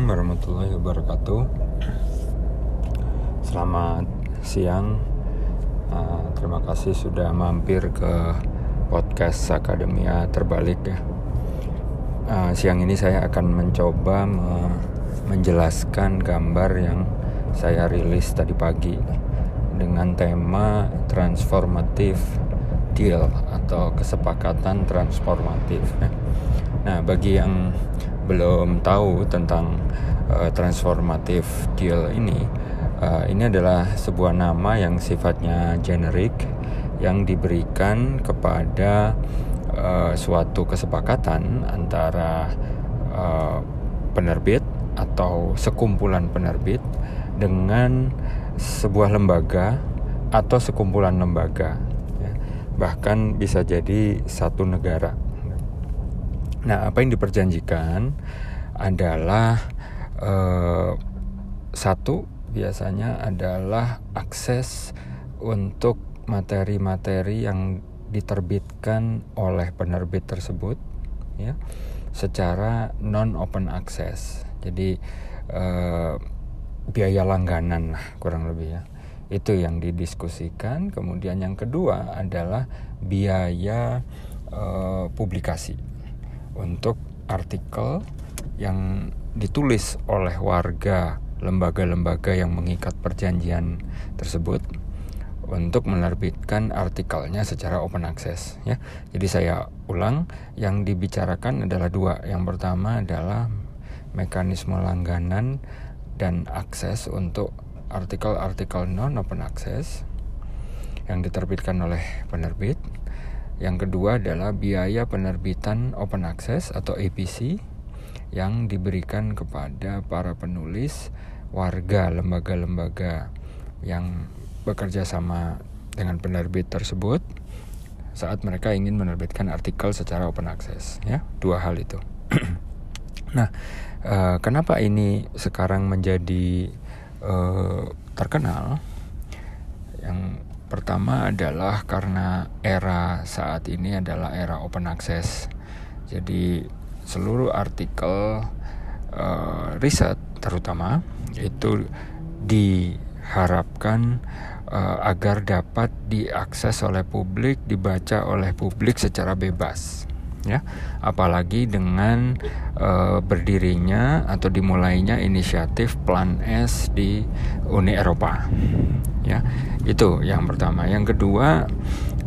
Assalamualaikum warahmatullahi wabarakatuh. Selamat siang. Uh, terima kasih sudah mampir ke podcast Akademia Terbalik ya. Uh, siang ini saya akan mencoba me menjelaskan gambar yang saya rilis tadi pagi dengan tema transformatif deal atau kesepakatan transformatif. Nah, bagi yang belum tahu tentang uh, transformatif deal ini, uh, ini adalah sebuah nama yang sifatnya generik yang diberikan kepada uh, suatu kesepakatan antara uh, penerbit atau sekumpulan penerbit dengan sebuah lembaga atau sekumpulan lembaga, ya. bahkan bisa jadi satu negara Nah, apa yang diperjanjikan adalah eh, satu biasanya adalah akses untuk materi-materi yang diterbitkan oleh penerbit tersebut ya secara non open access. Jadi eh, biaya langganan lah kurang lebih ya. Itu yang didiskusikan. Kemudian yang kedua adalah biaya eh, publikasi untuk artikel yang ditulis oleh warga lembaga-lembaga yang mengikat perjanjian tersebut untuk menerbitkan artikelnya secara open access ya. Jadi saya ulang yang dibicarakan adalah dua. Yang pertama adalah mekanisme langganan dan akses untuk artikel-artikel non open access yang diterbitkan oleh penerbit yang kedua adalah biaya penerbitan open access atau APC yang diberikan kepada para penulis, warga, lembaga-lembaga yang bekerja sama dengan penerbit tersebut saat mereka ingin menerbitkan artikel secara open access ya. Dua hal itu. Nah uh, kenapa ini sekarang menjadi uh, terkenal? Yang Pertama adalah karena era saat ini adalah era open access. Jadi seluruh artikel uh, riset terutama itu diharapkan uh, agar dapat diakses oleh publik, dibaca oleh publik secara bebas ya. Apalagi dengan uh, berdirinya atau dimulainya inisiatif Plan S di Uni Eropa ya. Itu yang pertama. Yang kedua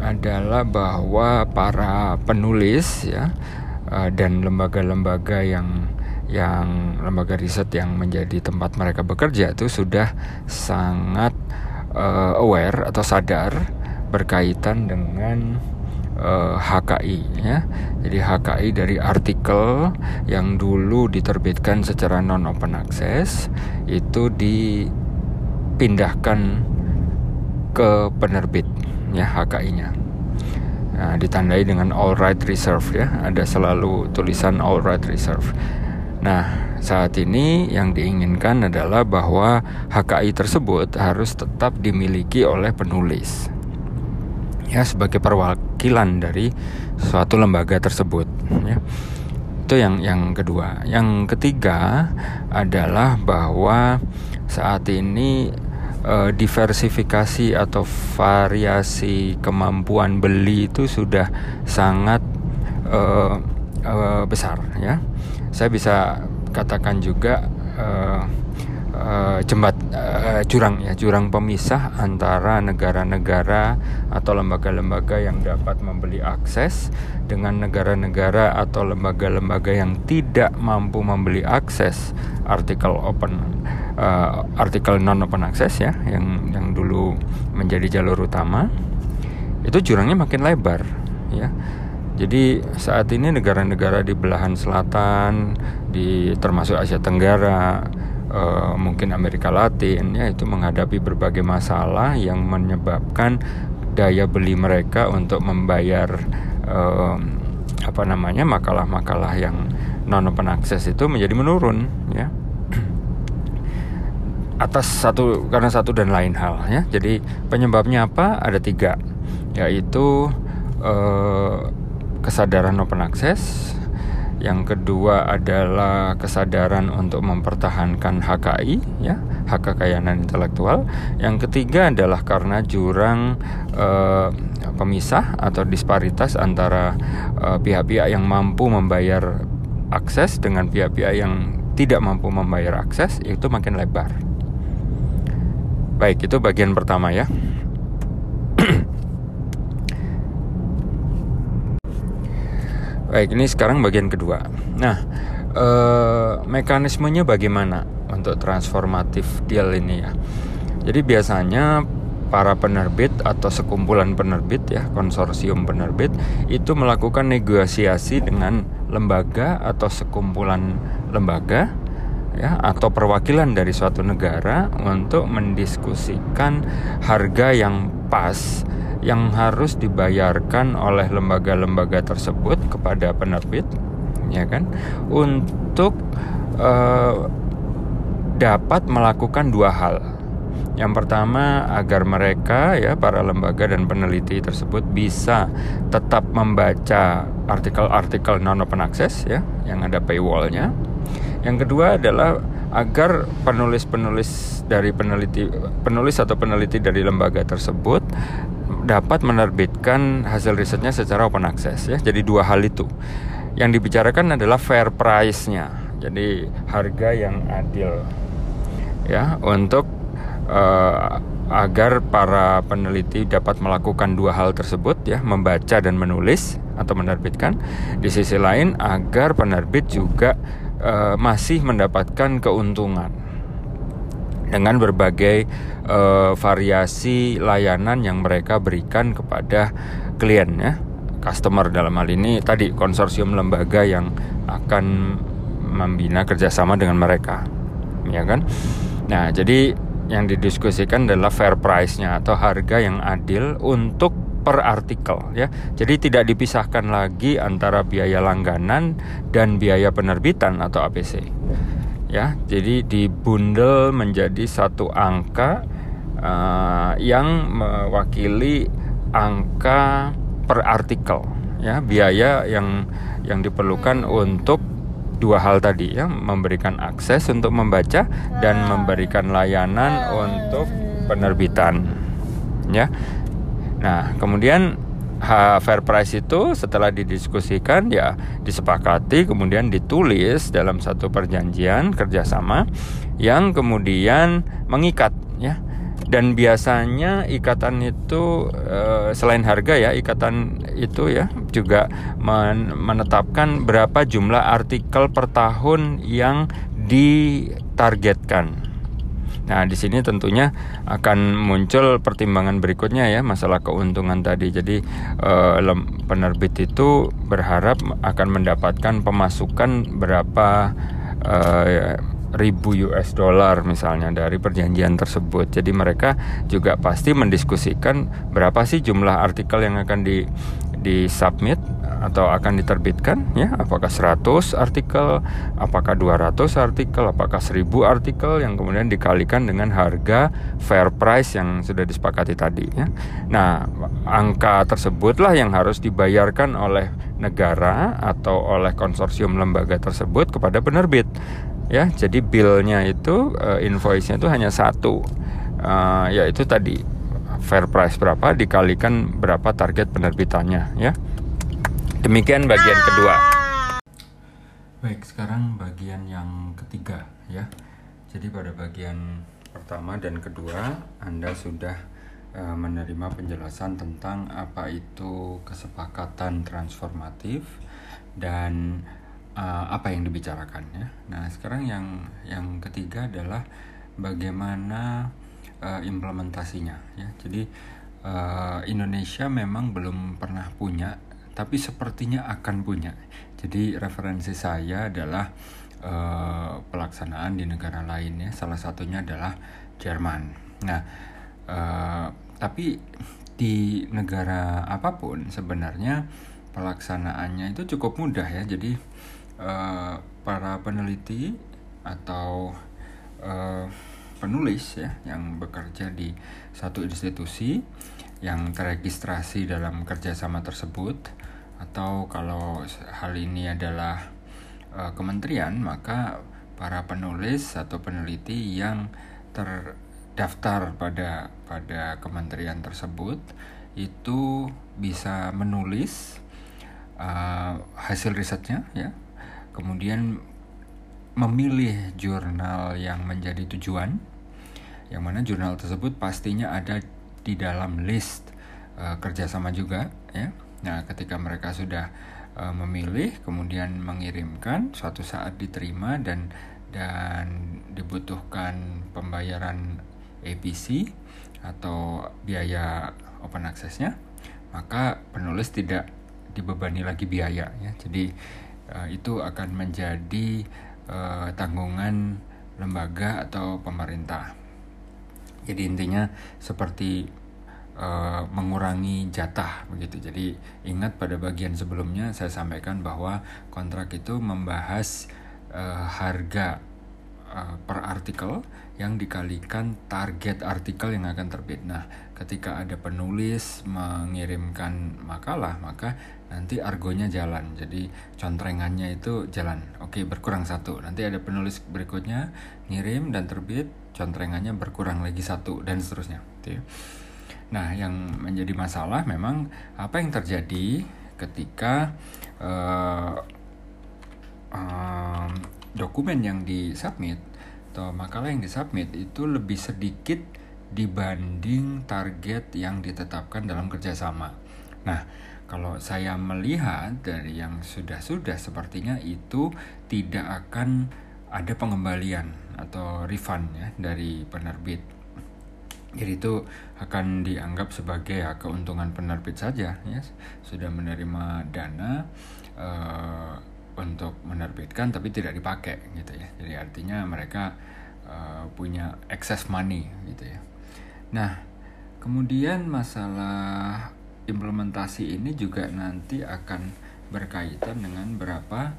adalah bahwa para penulis ya uh, dan lembaga-lembaga yang yang lembaga riset yang menjadi tempat mereka bekerja itu sudah sangat uh, aware atau sadar berkaitan dengan eh, HKI ya. Jadi HKI dari artikel yang dulu diterbitkan secara non open access itu dipindahkan ke penerbit ya HKI-nya. Nah, ditandai dengan all right reserve ya, ada selalu tulisan all right reserve. Nah, saat ini yang diinginkan adalah bahwa HKI tersebut harus tetap dimiliki oleh penulis ya sebagai perwakilan dari suatu lembaga tersebut ya. Itu yang yang kedua. Yang ketiga adalah bahwa saat ini uh, diversifikasi atau variasi kemampuan beli itu sudah sangat uh, uh, besar ya. Saya bisa katakan juga uh, uh, jembat uh, jurang ya jurang pemisah antara negara-negara atau lembaga-lembaga yang dapat membeli akses dengan negara-negara atau lembaga-lembaga yang tidak mampu membeli akses artikel open uh, artikel non open access ya yang yang dulu menjadi jalur utama itu jurangnya makin lebar ya. Jadi saat ini negara-negara di belahan selatan, di termasuk Asia Tenggara, uh, mungkin Amerika Latin ya itu menghadapi berbagai masalah yang menyebabkan daya beli mereka untuk membayar uh, apa namanya makalah-makalah yang non open access itu menjadi menurun ya. Atas satu karena satu dan lain hal ya. Jadi penyebabnya apa? Ada tiga yaitu uh, kesadaran open access Yang kedua adalah kesadaran untuk mempertahankan HKI, ya, hak kekayaan intelektual. Yang ketiga adalah karena jurang uh, pemisah atau disparitas antara eh, pihak-pihak yang mampu membayar akses dengan pihak-pihak yang tidak mampu membayar akses itu makin lebar. Baik, itu bagian pertama ya. Baik, ini sekarang bagian kedua. Nah, eh, mekanismenya bagaimana untuk transformatif deal ini ya? Jadi biasanya para penerbit atau sekumpulan penerbit ya, konsorsium penerbit itu melakukan negosiasi dengan lembaga atau sekumpulan lembaga ya atau perwakilan dari suatu negara untuk mendiskusikan harga yang pas yang harus dibayarkan oleh lembaga-lembaga tersebut kepada penerbit ya kan? Untuk uh, dapat melakukan dua hal. Yang pertama agar mereka ya para lembaga dan peneliti tersebut bisa tetap membaca artikel-artikel non open access ya yang ada paywallnya. Yang kedua adalah agar penulis-penulis dari peneliti penulis atau peneliti dari lembaga tersebut dapat menerbitkan hasil risetnya secara open access ya. Jadi dua hal itu. Yang dibicarakan adalah fair price-nya. Jadi harga yang adil ya untuk uh, agar para peneliti dapat melakukan dua hal tersebut ya, membaca dan menulis atau menerbitkan. Di sisi lain agar penerbit juga uh, masih mendapatkan keuntungan dengan berbagai uh, variasi layanan yang mereka berikan kepada klien ya customer. Dalam hal ini tadi konsorsium lembaga yang akan membina kerjasama dengan mereka ya kan? Nah jadi yang didiskusikan adalah fair price-nya atau harga yang adil untuk per artikel ya. Jadi tidak dipisahkan lagi antara biaya langganan dan biaya penerbitan atau APC ya jadi dibundel menjadi satu angka uh, yang mewakili angka per artikel ya biaya yang yang diperlukan untuk dua hal tadi ya memberikan akses untuk membaca dan memberikan layanan untuk penerbitan ya. Nah kemudian fair price itu setelah didiskusikan ya disepakati kemudian ditulis dalam satu perjanjian kerjasama yang kemudian mengikat ya. Dan biasanya ikatan itu e, selain harga ya ikatan itu ya juga men menetapkan berapa jumlah artikel per tahun yang ditargetkan Nah, di sini tentunya akan muncul pertimbangan berikutnya ya, masalah keuntungan tadi. Jadi eh, penerbit itu berharap akan mendapatkan pemasukan berapa eh, ribu US dollar misalnya dari perjanjian tersebut. Jadi mereka juga pasti mendiskusikan berapa sih jumlah artikel yang akan di di submit atau akan diterbitkan ya? Apakah 100 artikel apakah 200 artikel apakah 1000 artikel yang kemudian dikalikan dengan harga fair price yang sudah disepakati tadi ya? Nah angka tersebutlah yang harus dibayarkan oleh negara atau oleh konsorsium lembaga tersebut kepada penerbit ya? Jadi billnya itu uh, invoice-nya itu hanya satu uh, yaitu tadi fair price berapa dikalikan berapa target penerbitannya ya Demikian bagian kedua. Baik, sekarang bagian yang ketiga ya. Jadi pada bagian pertama dan kedua Anda sudah uh, menerima penjelasan tentang apa itu kesepakatan transformatif dan uh, apa yang dibicarakan ya. Nah, sekarang yang yang ketiga adalah bagaimana uh, implementasinya ya. Jadi uh, Indonesia memang belum pernah punya tapi sepertinya akan punya. Jadi referensi saya adalah uh, pelaksanaan di negara lain ya. Salah satunya adalah Jerman. Nah, uh, tapi di negara apa pun sebenarnya pelaksanaannya itu cukup mudah ya. Jadi uh, para peneliti atau uh, penulis ya yang bekerja di satu institusi yang teregistrasi dalam kerjasama tersebut atau kalau hal ini adalah uh, kementerian, maka para penulis atau peneliti yang terdaftar pada pada kementerian tersebut itu bisa menulis uh, hasil risetnya ya kemudian memilih jurnal yang menjadi tujuan yang mana jurnal tersebut pastinya ada di dalam list uh, kerjasama juga ya. Nah ketika mereka sudah uh, memilih kemudian mengirimkan suatu saat diterima dan dan dibutuhkan pembayaran APC atau biaya open accessnya maka penulis tidak dibebani lagi biaya ya. Jadi uh, itu akan menjadi uh, tanggungan lembaga atau pemerintah jadi intinya seperti uh, mengurangi jatah begitu jadi ingat pada bagian sebelumnya saya sampaikan bahwa kontrak itu membahas uh, harga uh, per artikel yang dikalikan target artikel yang akan terbit. Nah, ketika ada penulis mengirimkan makalah, maka nanti argonya jalan. Jadi contrengannya itu jalan. Oke, berkurang satu. Nanti ada penulis berikutnya ngirim dan terbit, contrengannya berkurang lagi satu dan seterusnya. Gitu ya. Nah, yang menjadi masalah memang apa yang terjadi ketika uh, um, dokumen yang disubmit atau makalah yang disubmit itu lebih sedikit dibanding target yang ditetapkan dalam kerjasama. Nah, kalau saya melihat dari yang sudah-sudah sepertinya itu tidak akan ada pengembalian atau refund ya dari penerbit. Jadi itu akan dianggap sebagai ya, keuntungan penerbit saja ya. Sudah menerima dana uh, untuk menerbitkan tapi tidak dipakai gitu ya. Jadi artinya mereka uh, punya excess money gitu ya. Nah kemudian masalah implementasi ini juga nanti akan berkaitan dengan berapa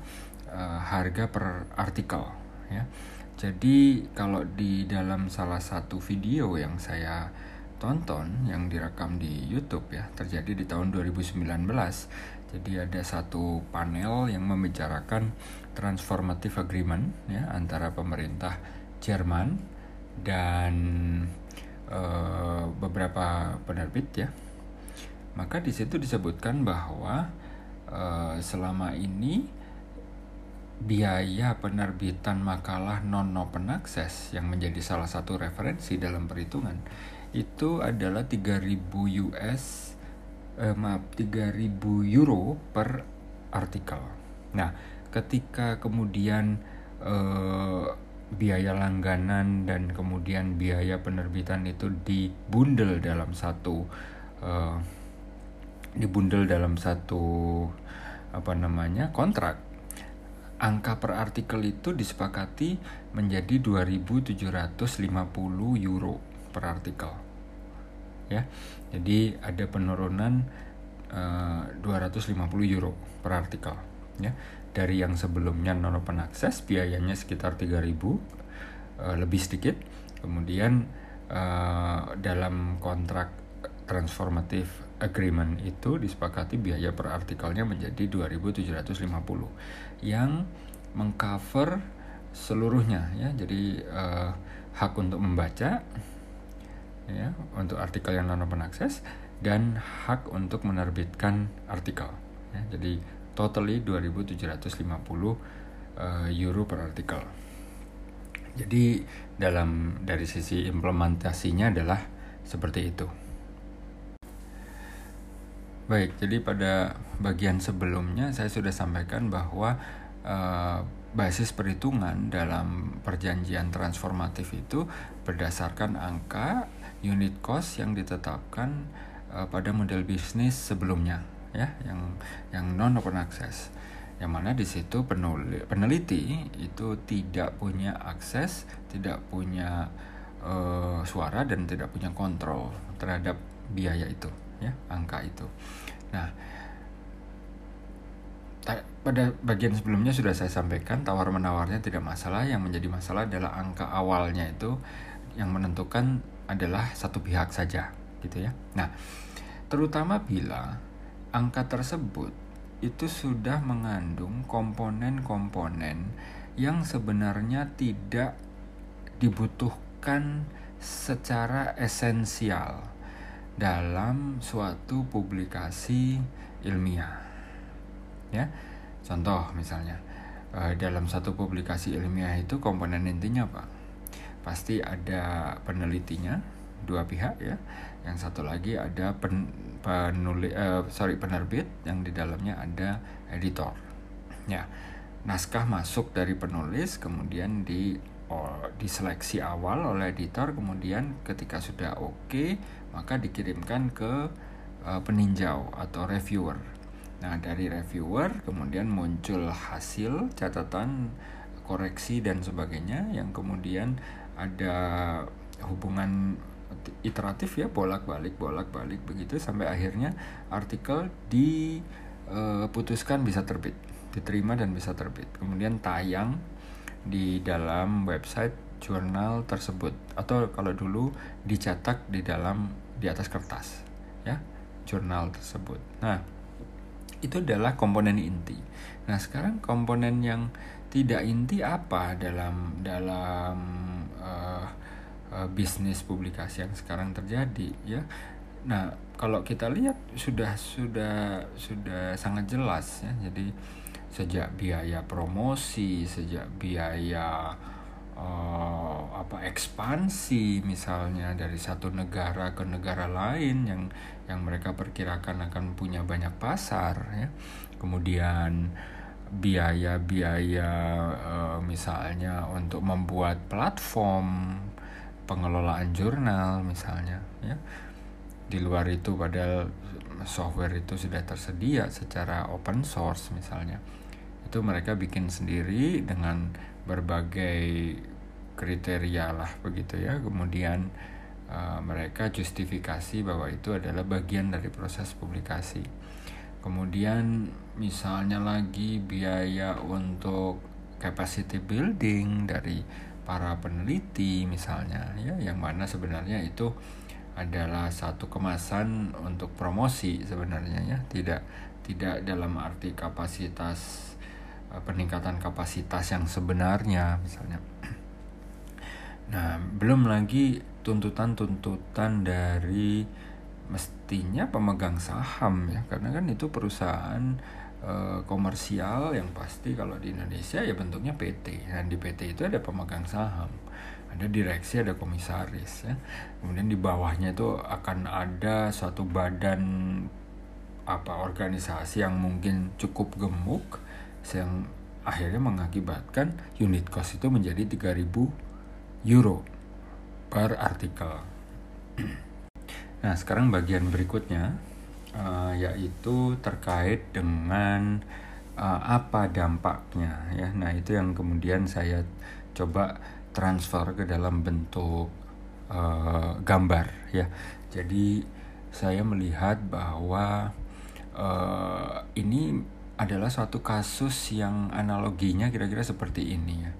uh, harga per artikel ya jadi kalau di dalam salah satu video yang saya tonton yang direkam di YouTube ya terjadi di tahun 2019 jadi ada satu panel yang membicarakan transformative agreement ya antara pemerintah Jerman dan uh, beberapa penerbit ya. Maka di situ disebutkan bahwa uh, selama ini biaya penerbitan makalah non open access yang menjadi salah satu referensi dalam perhitungan itu adalah 3000 US eh, maaf 3000 euro per artikel. Nah, ketika kemudian eh, biaya langganan dan kemudian biaya penerbitan itu dibundel dalam satu eh, dibundel dalam satu apa namanya kontrak angka per artikel itu disepakati menjadi 2750 euro per artikel ya jadi ada penurunan uh, eh, 250 euro per artikel ya. Dari yang sebelumnya non open access biayanya sekitar 3000 uh, eh, lebih sedikit. Kemudian uh, dalam kontrak transformative agreement itu disepakati biaya per artikelnya menjadi 2750 yang mengcover seluruhnya ya. Jadi uh, hak untuk membaca ya untuk artikel yang non open access dan hak untuk menerbitkan artikel ya, jadi totally 2750 uh, euro per artikel. Jadi dalam dari sisi implementasinya adalah seperti itu baik jadi pada bagian sebelumnya saya sudah sampaikan bahwa uh, basis perhitungan dalam perjanjian transformatif itu berdasarkan angka unit cost yang ditetapkan uh, pada model bisnis sebelumnya ya yang yang non open access. Yang mana di situ peneliti itu tidak punya akses tidak punya uh, suara dan tidak punya kontrol terhadap biaya itu ya angka itu. Nah pada bagian sebelumnya sudah saya sampaikan tawar menawarnya tidak masalah. Yang menjadi masalah adalah angka awalnya itu yang menentukan adalah satu pihak saja gitu ya. Nah, terutama bila angka tersebut itu sudah mengandung komponen-komponen yang sebenarnya tidak dibutuhkan secara esensial dalam suatu publikasi ilmiah. Ya, contoh misalnya eh, dalam satu publikasi ilmiah itu komponen intinya apa? Pasti ada penelitinya dua pihak ya. Yang satu lagi ada pen, penulis uh, sorry penerbit yang di dalamnya ada editor. Ya, naskah masuk dari penulis kemudian di diseleksi awal oleh editor kemudian ketika sudah oke okay, maka dikirimkan ke uh, peninjau atau reviewer. Nah, dari reviewer kemudian muncul hasil catatan koreksi dan sebagainya yang kemudian ada hubungan iteratif ya bolak-balik bolak-balik begitu sampai akhirnya artikel diputuskan bisa terbit diterima dan bisa terbit. Kemudian tayang di dalam website jurnal tersebut atau kalau dulu dicetak di dalam di atas kertas ya jurnal tersebut. Nah, itu adalah komponen inti. Nah, sekarang komponen yang tidak inti apa dalam dalam uh, bisnis publikasi yang sekarang terjadi ya. Nah, kalau kita lihat sudah sudah sudah sangat jelas ya. Jadi sejak biaya promosi, sejak biaya uh, apa ekspansi misalnya dari satu negara ke negara lain yang yang mereka perkirakan akan punya banyak pasar ya. Kemudian biaya-biaya uh, misalnya untuk membuat platform pengelolaan jurnal misalnya ya. Di luar itu padahal software itu sudah tersedia secara open source misalnya itu mereka bikin sendiri dengan berbagai kriteria lah begitu ya. Kemudian uh, mereka justifikasi bahwa itu adalah bagian dari proses publikasi. Kemudian misalnya lagi biaya untuk capacity building dari para peneliti misalnya ya yang mana sebenarnya itu adalah satu kemasan untuk promosi sebenarnya ya. Tidak tidak dalam arti kapasitas peningkatan kapasitas yang sebenarnya misalnya. Nah, belum lagi tuntutan-tuntutan dari mestinya pemegang saham ya, karena kan itu perusahaan e, komersial yang pasti kalau di Indonesia ya bentuknya PT. Dan di PT itu ada pemegang saham, ada direksi, ada komisaris ya. Kemudian di bawahnya itu akan ada suatu badan apa organisasi yang mungkin cukup gemuk yang akhirnya mengakibatkan unit cost itu menjadi 3000 euro per artikel. Nah, sekarang bagian berikutnya uh, yaitu terkait dengan uh, apa dampaknya ya. Nah, itu yang kemudian saya coba transfer ke dalam bentuk uh, gambar ya. Jadi saya melihat bahwa uh, ini adalah suatu kasus yang analoginya kira-kira seperti ini ya.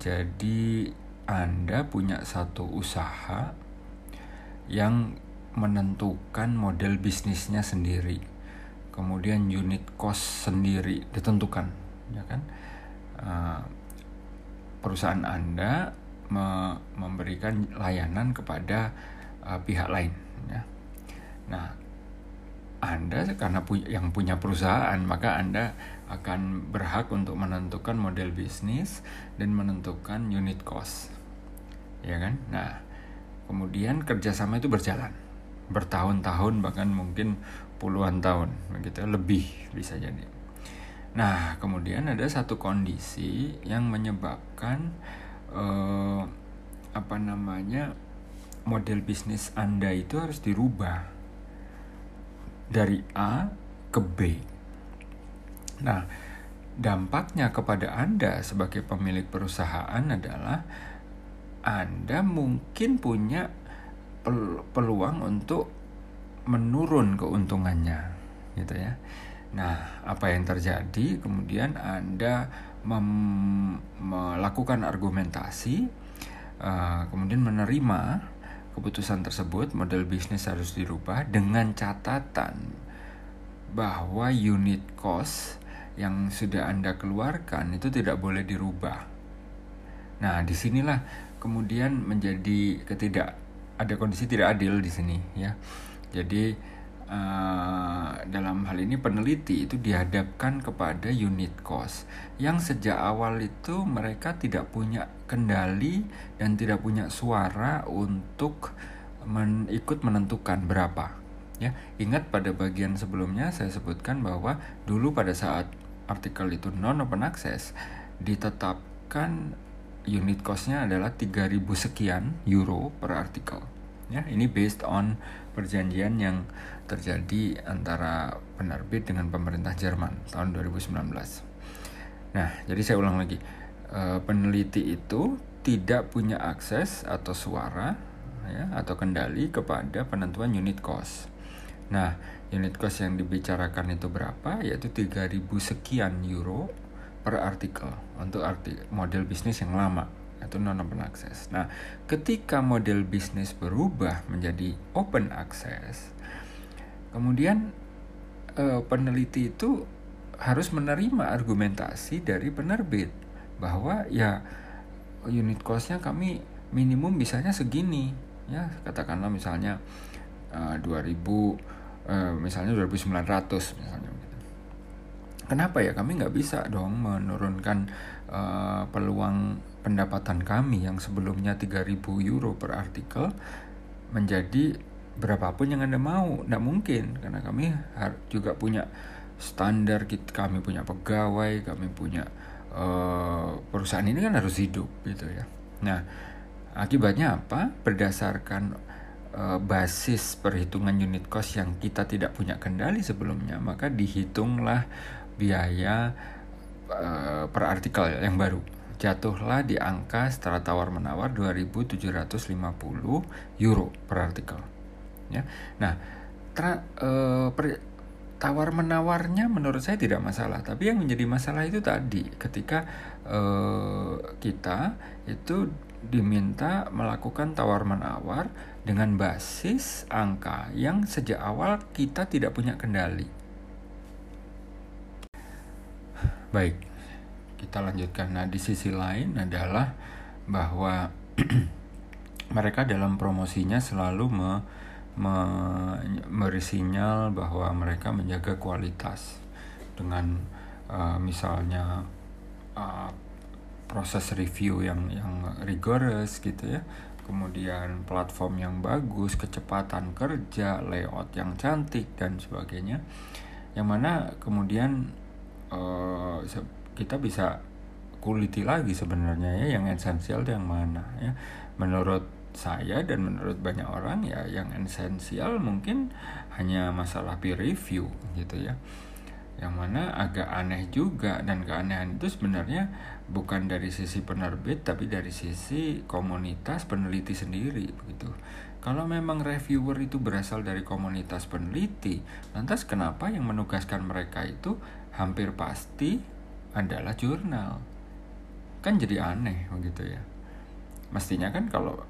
Jadi Anda punya satu usaha yang menentukan model bisnisnya sendiri. Kemudian unit cost sendiri ditentukan, ya kan? Uh, perusahaan Anda me memberikan layanan kepada uh, pihak lain, ya. Nah, anda karena pu yang punya perusahaan, maka Anda akan berhak untuk menentukan model bisnis dan menentukan unit cost. Ya kan? Nah, kemudian kerjasama itu berjalan bertahun-tahun bahkan mungkin puluhan tahun begitu lebih bisa jadi. Nah, kemudian ada satu kondisi yang menyebabkan uh, apa namanya model bisnis Anda itu harus dirubah dari A ke B. Nah, dampaknya kepada Anda sebagai pemilik perusahaan adalah Anda mungkin punya peluang untuk menurun keuntungannya, gitu ya. Nah, apa yang terjadi? Kemudian Anda melakukan argumentasi, uh, kemudian menerima keputusan tersebut model bisnis harus dirubah dengan catatan bahwa unit cost yang sudah Anda keluarkan itu tidak boleh dirubah. Nah, di sinilah kemudian menjadi ketidak ada kondisi tidak adil di sini ya. Jadi uh, dalam hal ini peneliti itu dihadapkan kepada unit cost yang sejak awal itu mereka tidak punya kendali dan tidak punya suara untuk men ikut menentukan berapa ya. Ingat pada bagian sebelumnya saya sebutkan bahwa dulu pada saat artikel itu non open access ditetapkan unit costnya adalah 3000 sekian euro per artikel ya ini based on perjanjian yang terjadi antara penerbit dengan pemerintah Jerman tahun 2019 nah jadi saya ulang lagi. E, peneliti itu tidak punya akses atau suara ya atau kendali kepada penentuan unit cost. Nah, unit cost yang dibicarakan itu berapa? Yaitu 3000 sekian euro per artikel untuk arti model bisnis yang lama itu non open access. Nah, ketika model bisnis berubah menjadi open access, kemudian eh, peneliti itu harus menerima argumentasi dari penerbit bahwa ya unit costnya kami minimum bisanya segini ya katakanlah misalnya uh, 2000 uh, misalnya 2900 misalnya kenapa ya kami nggak bisa dong menurunkan uh, peluang pendapatan kami yang sebelumnya 3000 euro per artikel menjadi berapapun yang anda mau. Nggak mungkin karena kami juga punya standar kami punya pegawai kami punya uh, perusahaan ini kan harus hidup gitu ya. Nah akibatnya apa? Berdasarkan uh, basis perhitungan unit cost yang kita tidak punya kendali sebelumnya, maka dihitunglah biaya uh, per artikel yang baru. Jatuhlah di angka setelah tawar-menawar 2.750 euro per artikel. Ya. Nah, tra, uh, per, tawar-menawarnya menurut saya tidak masalah, tapi yang menjadi masalah itu tadi ketika uh, kita itu diminta melakukan tawar-menawar dengan basis angka yang sejak awal kita tidak punya kendali. Baik, kita lanjutkan. Nah, di sisi lain adalah bahwa mereka dalam promosinya selalu me, me, memberi sinyal bahwa mereka menjaga kualitas dengan uh, misalnya uh, proses review yang yang rigorous gitu ya kemudian platform yang bagus, kecepatan kerja, layout yang cantik dan sebagainya. Yang mana kemudian uh, kita bisa kuliti lagi sebenarnya ya yang esensial yang mana ya. Menurut saya dan menurut banyak orang ya yang esensial mungkin hanya masalah peer review gitu ya yang mana agak aneh juga dan keanehan itu sebenarnya bukan dari sisi penerbit tapi dari sisi komunitas peneliti sendiri begitu. Kalau memang reviewer itu berasal dari komunitas peneliti, lantas kenapa yang menugaskan mereka itu hampir pasti adalah jurnal? Kan jadi aneh begitu ya. Mestinya kan kalau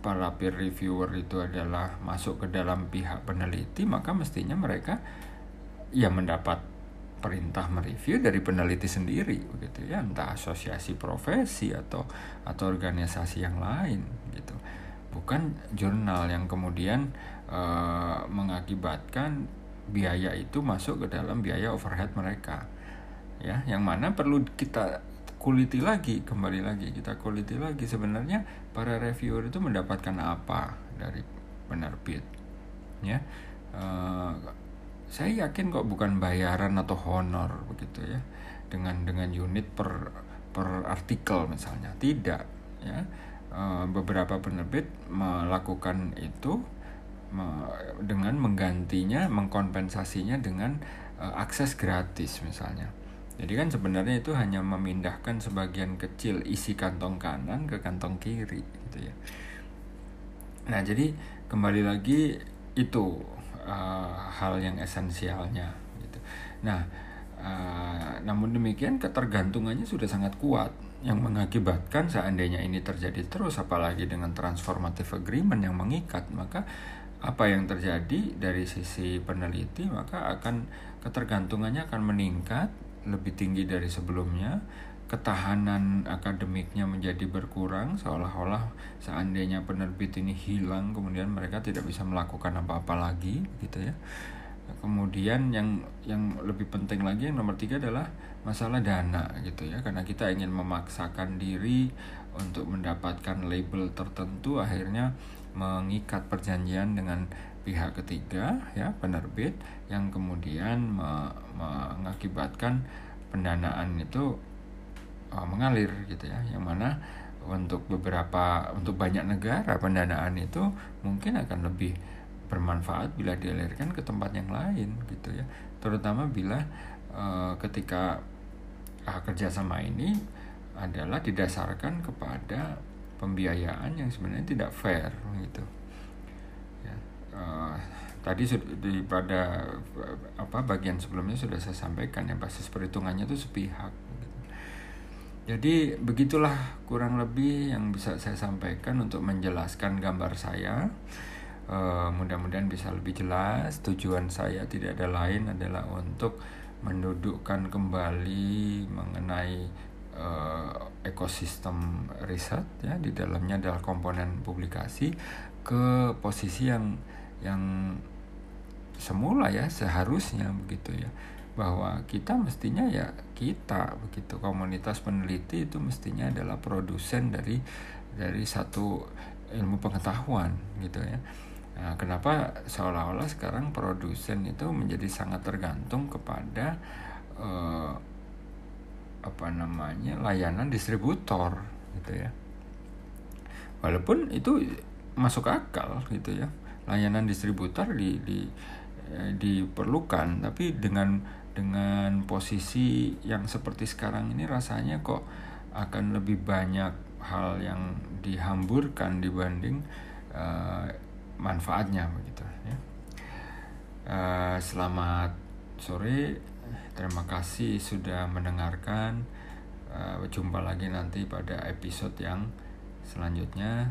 para peer reviewer itu adalah masuk ke dalam pihak peneliti, maka mestinya mereka ya mendapat perintah mereview dari peneliti sendiri begitu ya entah asosiasi profesi atau atau organisasi yang lain gitu bukan jurnal yang kemudian uh, mengakibatkan biaya itu masuk ke dalam biaya overhead mereka ya yang mana perlu kita kuliti lagi kembali lagi kita kuliti lagi. Sebenarnya para reviewer itu mendapatkan apa dari penerbit? Ya uh, saya yakin kok bukan bayaran atau honor begitu ya dengan dengan unit per per artikel misalnya. Tidak ya. E, beberapa penerbit melakukan itu dengan menggantinya mengkompensasinya dengan e, akses gratis misalnya jadi kan sebenarnya itu hanya memindahkan sebagian kecil isi kantong kanan ke kantong kiri gitu ya nah jadi kembali lagi itu uh, hal yang esensialnya gitu. Nah, uh, namun demikian ketergantungannya sudah sangat kuat yang mengakibatkan seandainya ini terjadi terus apalagi dengan transformative agreement yang mengikat maka apa yang terjadi dari sisi peneliti maka akan ketergantungannya akan meningkat lebih tinggi dari sebelumnya. Ketahanan akademiknya menjadi berkurang seolah-olah seandainya penerbit ini hilang kemudian mereka tidak bisa melakukan apa-apa lagi gitu ya. Kemudian yang yang lebih penting lagi yang nomor tiga adalah masalah dana gitu ya. Karena kita ingin memaksakan diri untuk mendapatkan label tertentu akhirnya mengikat perjanjian dengan pihak ketiga ya penerbit yang kemudian me, mengakibatkan pendanaan itu uh, mengalir gitu ya. Yang mana untuk beberapa untuk banyak negara pendanaan itu mungkin akan lebih bermanfaat bila dialirkan ke tempat yang lain gitu ya. Terutama bila uh, ketika uh, kerjasama ini adalah didasarkan kepada pembiayaan yang sebenarnya tidak fair gitu uh, tadi di pada apa bagian sebelumnya sudah saya sampaikan ya basis perhitungannya itu sepihak jadi begitulah kurang lebih yang bisa saya sampaikan untuk menjelaskan gambar saya. Uh, mudah-mudahan bisa lebih jelas. Tujuan saya tidak ada lain adalah untuk mendudukkan kembali mengenai uh, ekosistem riset ya di dalamnya adalah komponen publikasi ke posisi yang yang semula ya seharusnya begitu ya. Bahwa kita mestinya ya kita begitu. Komunitas peneliti itu mestinya adalah produsen dari dari satu ilmu pengetahuan gitu ya. Nah, kenapa seolah-olah sekarang produsen itu menjadi sangat tergantung kepada uh, apa namanya layanan distributor gitu ya. Walaupun itu masuk akal gitu ya layanan distributor di, di eh, diperlukan tapi dengan dengan posisi yang seperti sekarang ini rasanya kok akan lebih banyak hal yang dihamburkan dibanding uh, manfaatnya begitu ya. Uh, selamat sore, terima kasih sudah mendengarkan. Uh, jumpa lagi nanti pada episode yang selanjutnya.